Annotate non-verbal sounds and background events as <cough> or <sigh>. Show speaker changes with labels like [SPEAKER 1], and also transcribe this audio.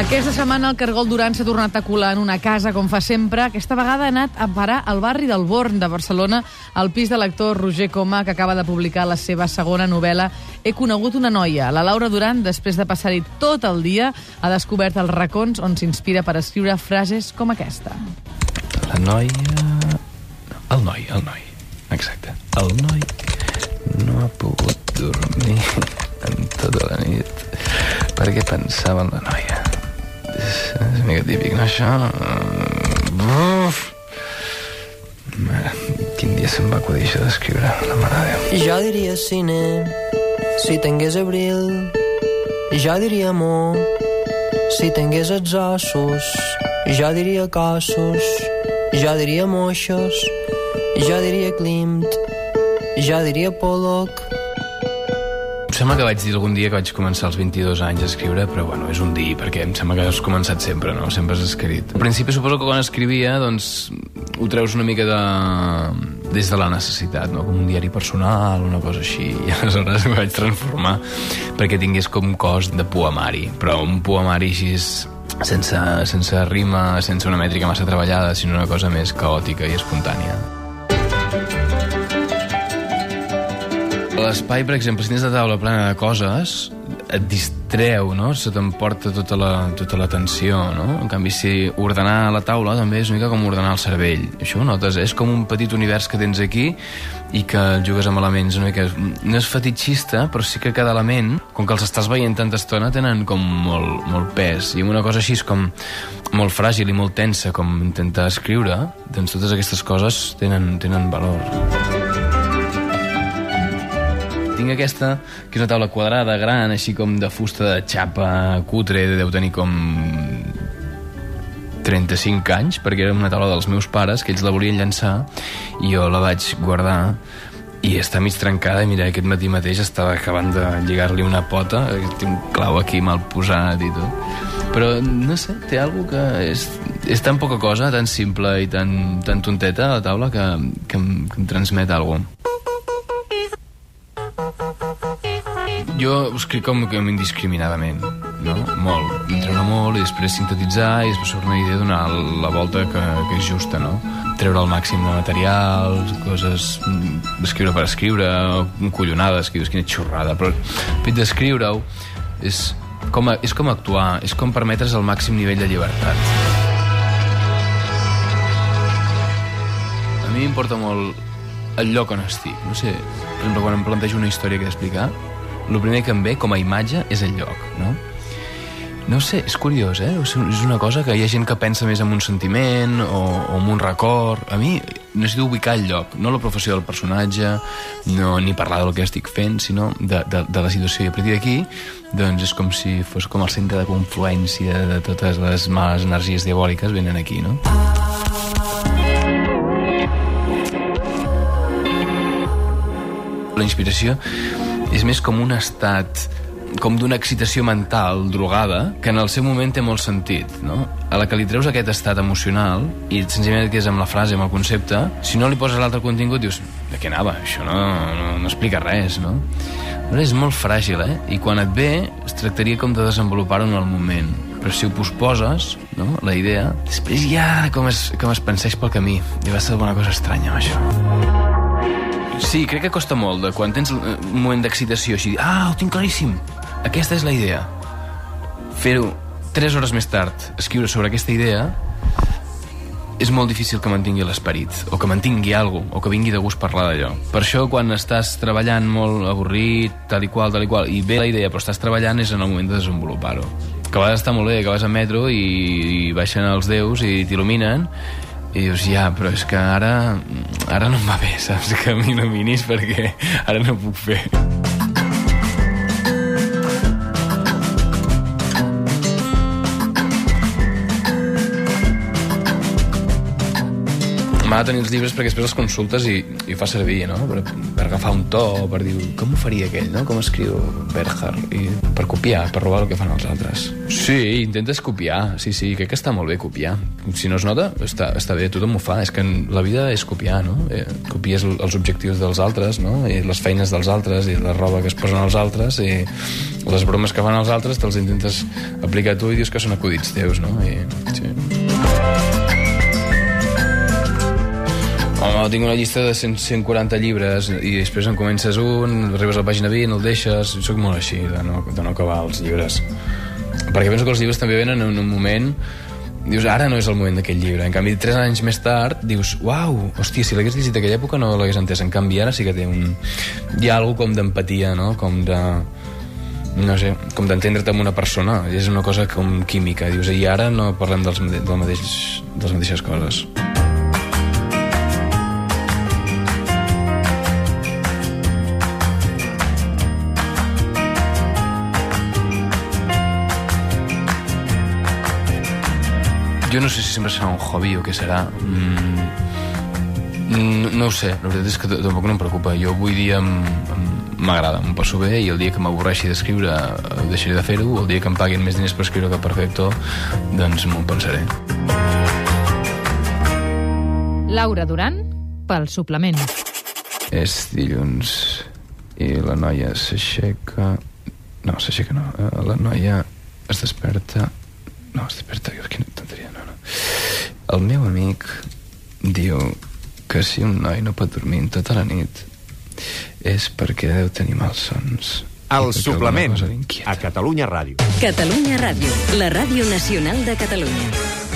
[SPEAKER 1] Aquesta setmana el Cargol Duran s'ha tornat a colar en una casa, com fa sempre. Aquesta vegada ha anat a parar al barri del Born de Barcelona, al pis de l'actor Roger Coma, que acaba de publicar la seva segona novel·la He conegut una noia. La Laura Duran, després de passar-hi tot el dia, ha descobert els racons on s'inspira per escriure frases com aquesta.
[SPEAKER 2] La noia... El noi, el noi. Exacte. El noi no ha pogut dormir en tota la nit perquè pensava en la noia. És, mica típic, no, això? Uf! Quin dia se'm va acudir això d'escriure, la mare de.
[SPEAKER 3] Jo diria cine, si tingués abril. Jo diria amor, si tingués els ossos. Jo diria cossos. Jo diria moixos. Jo diria Klimt. Jo diria Pollock.
[SPEAKER 2] Em sembla que vaig dir algun dia que vaig començar als 22 anys a escriure, però bueno, és un dir, perquè em sembla que has començat sempre, no? Sempre has escrit. Al principi suposo que quan escrivia, doncs, ho treus una mica de... des de la necessitat, no? Com un diari personal, una cosa així. I <laughs> aleshores ho vaig transformar perquè tingués com cos de poemari, però un poemari així sense, sense rima, sense una mètrica massa treballada, sinó una cosa més caòtica i espontània. L'espai, per exemple, si tens la taula plena de coses, et distreu, no? Se t'emporta tota la, tota l'atenció, no? En canvi, si ordenar la taula també és una mica com ordenar el cervell. Això ho notes? És com un petit univers que tens aquí i que jugues amb elements una mica... No és fetitxista, però sí que cada element, com que els estàs veient tanta estona, tenen com molt, molt pes. I una cosa així és com molt fràgil i molt tensa, com intentar escriure, doncs totes aquestes coses tenen, tenen valor tinc aquesta, que és una taula quadrada, gran, així com de fusta de xapa cutre, deu tenir com 35 anys, perquè era una taula dels meus pares, que ells la volien llançar, i jo la vaig guardar, i està mig trencada, i mira, aquest matí mateix estava acabant de lligar-li una pota, té un clau aquí mal posat i tot. Però, no sé, té alguna que és, és tan poca cosa, tan simple i tan, tan tonteta, la taula, que, que, em, que em transmet alguna cosa. Jo escric com que indiscriminadament, no? Molt. Treure molt i després sintetitzar i després sobre una idea donar la volta que, que és justa, no? Treure el màxim de material, coses... escriure per escriure, collonades, que dius quina xorrada, però el fet d'escriure-ho és com, a, és com actuar, és com permetre's el màxim nivell de llibertat. A mi m'importa molt el lloc on estic. No sé, per exemple, quan em plantejo una història que he d'explicar, el primer que em ve com a imatge és el lloc, no? No sé, és curiós, eh? És una cosa que hi ha gent que pensa més en un sentiment o, o en un record. A mi necessito ubicar el lloc, no la professió del personatge, no ni parlar del que estic fent, sinó de, de, de la situació. I a partir d'aquí, doncs és com si fos com el centre de confluència de totes les males energies diabòliques venen aquí, no? La inspiració és més com un estat com d'una excitació mental drogada que en el seu moment té molt sentit, no? A la que li treus aquest estat emocional i senzillament et quedes amb la frase, amb el concepte, si no li poses l'altre contingut dius, de què anava? Això no, no, no explica res, no? Però és molt fràgil, eh? I quan et ve, es tractaria com de desenvolupar-ho en el moment. Però si ho posposes, no?, la idea, després ja com es, com es penseix pel camí. I va ser alguna cosa estranya, amb això. Sí, crec que costa molt, de quan tens un moment d'excitació, així, ah, ho tinc claríssim, aquesta és la idea. Fer-ho tres hores més tard, escriure sobre aquesta idea, és molt difícil que mantingui l'esperit, o que mantingui alguna cosa, o que vingui de gust parlar d'allò. Per això, quan estàs treballant molt avorrit, tal i qual, tal i qual, i ve la idea, però estàs treballant, és en el moment de desenvolupar-ho. Que vegades està molt bé, que vas a metro i, i baixen els déus i t'il·luminen, i dius, ja, però és que ara ara no em va bé, saps? Que m'il·luminis perquè ara no puc fer. De tenir els llibres perquè després els consultes i, i fa servir, no? Per, per agafar un to, per dir com ho faria aquell, no? Com escriu Berger? I per copiar, per robar el que fan els altres. Sí, intentes copiar. Sí, sí, crec que està molt bé copiar. Si no es nota, està, està bé, tothom ho fa. És que la vida és copiar, no? Eh, copies el- els objectius dels altres, no? I les feines dels altres, i la roba que es posen els altres, i les bromes que fan els altres, te'ls intentes aplicar tu i dius que són acudits teus, no? I, sí. Home, tinc una llista de 100, 140 llibres i després en comences un, arribes a la pàgina 20, el deixes... Soc molt així, de no, de no acabar els llibres. Perquè penso que els llibres també venen en un moment dius, ara no és el moment d'aquest llibre. En canvi, tres anys més tard, dius, uau, hòstia, si l'hagués llegit aquella època no l'hagués entès. En canvi, ara sí que té un... Hi ha alguna com d'empatia, no? Com de... No sé, com d'entendre't amb una persona. És una cosa com química. Dius, i ara no parlem dels, del mateix, de les mateixes coses. Jo no sé si sempre serà un hobby o què serà. Mm, no, no ho sé, la veritat és que tampoc no em preocupa. Jo avui dia m'agrada, em passo bé i el dia que m'avorreixi d'escriure eh, deixaré de fer-ho, el dia que em paguin més diners per escriure que per fer actor, doncs m'ho pensaré.
[SPEAKER 4] Laura Duran, pel suplement.
[SPEAKER 2] És dilluns i la noia s'aixeca... No, s'aixeca no. Eh, La noia es desperta... No, es desperta, quina tonteria. El meu amic diu que si un noi no pot dormir tota la nit és perquè deu tenir malsons.
[SPEAKER 5] El suplement a Catalunya Ràdio.
[SPEAKER 6] Catalunya Ràdio, la ràdio nacional de Catalunya.